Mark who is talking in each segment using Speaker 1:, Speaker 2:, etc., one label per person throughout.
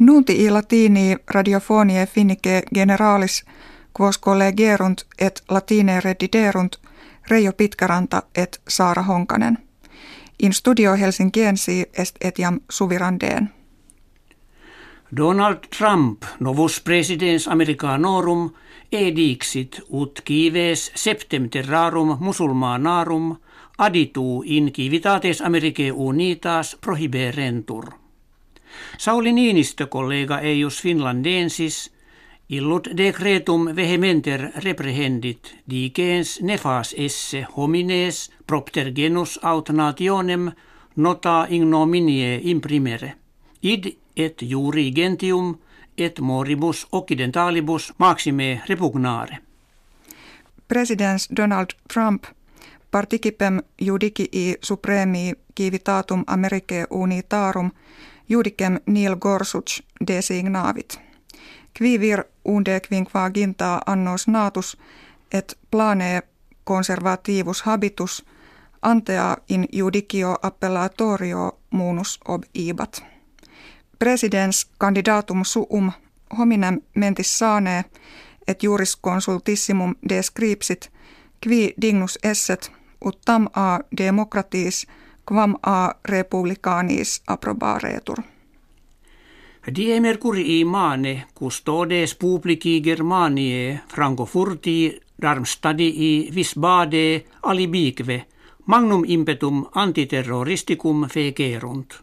Speaker 1: Nunti i latini radiofonie finnike generalis quos collegerunt et latine rediderunt Reijo Pitkäranta et Saara Honkanen. In studio Helsinkiensi est etiam suvirandeen.
Speaker 2: Donald Trump, novus presidens americanorum, edixit ut kives septem terrarum musulmanarum aditu in civitates Americae unitas prohiberentur. Sauli Niinistö kollega eius finlandensis illut decretum vehementer reprehendit digens nefas esse homines propter genus aut nationem nota ignominie imprimere. Id et juri gentium et moribus occidentalibus maxime repugnare.
Speaker 1: Presidents Donald Trump participem judicii supremi civitatum Americae unitarum judicem nil gorsuch designavit. Quivir unde quinquaginta annos natus et plane conservativus habitus antea in judicio appellatorio munus ob ibat. Presidens candidatum suum hominem mentis saane et juris consultissimum descripsit qui dignus esset ut tam a democratis quam a republicanis approbaretur.
Speaker 2: Die Mercurii mane custodes publici Germaniae Frankfurti Darmstadii Visbade alibique magnum impetum antiterroristicum fecerunt.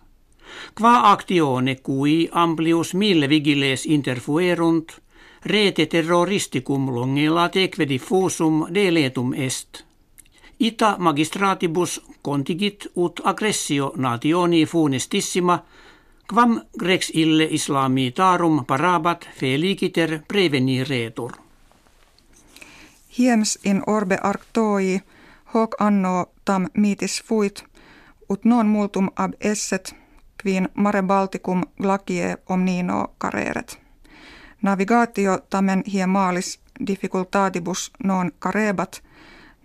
Speaker 2: Qua actione cui amplius mille vigiles interfuerunt, rete terroristicum longela teque diffusum deletum est. Ita magistratibus contigit ut aggressio nationi funestissima, quam grex ille islamitarum parabat feliciter preveniretur.
Speaker 1: Hiems in orbe arctoi hoc anno tam mitis fuit, ut non multum ab esset quin mare Balticum glacie omnino careret. Navigatio tamen hiemalis difficultatibus non carebat,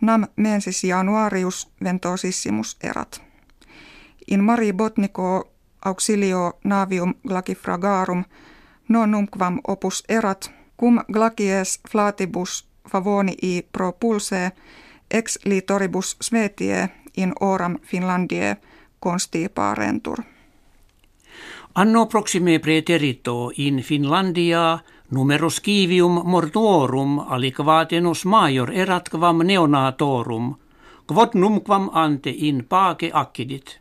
Speaker 1: nam mensis januarius ventosissimus erat. In mari botnico auxilio navium glacifragarum non numquam opus erat, cum glacies flatibus favonii propulse ex litoribus svetie in oram Finlandie constiparentur.
Speaker 2: Anno proxime preterito in Finlandia numerus kivium mortuorum aliquatenus major erat quam neonatorum, quod numquam ante in pace accidit.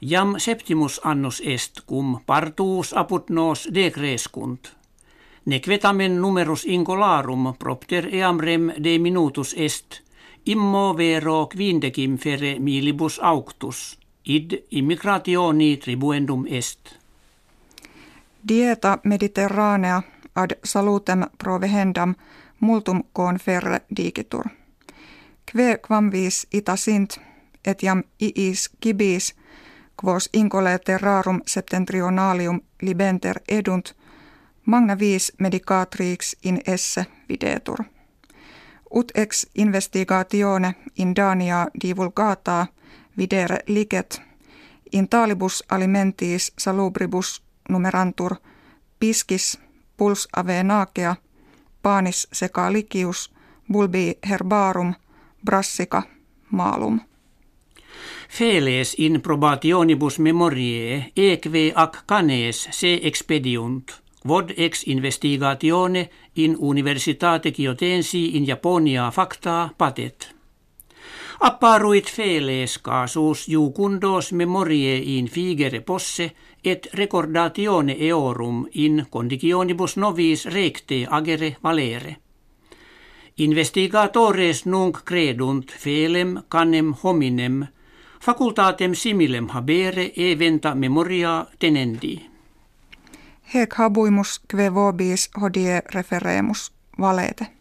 Speaker 2: Jam septimus annus est cum partuus apud nos decrescunt. Nequetamen numerus incolarum propter eam rem de minutus est, immo vero quindecim fere milibus auctus, id immigrationi tribuendum est.
Speaker 1: Dieta mediterranea ad salutem provehendam multum conferre digitur. Kve quam vis ita sint etiam iis kibis quos incole terrarum septentrionalium libenter edunt magna vis medicatrix in esse videtur. Ut ex investigatione in Dania divulgata videre licet in talibus alimentis salubribus numerantur piscis puls nacea, panis seca licius, bulbi herbarum, brassica, malum.
Speaker 2: Feles in probationibus memoriae eque ac canes se expediunt, vod ex investigatione in Universitate Kiotensi in Japonia facta patet. Apparuit feles casus memoriae in figere posse et recordatione eorum in conditionibus novis recte agere valere. Investigatores nunc credunt felem canem hominem facultatem similem habere eventa memoria tenendi.
Speaker 1: Hec habuimus kve vobis hodie referemus valete.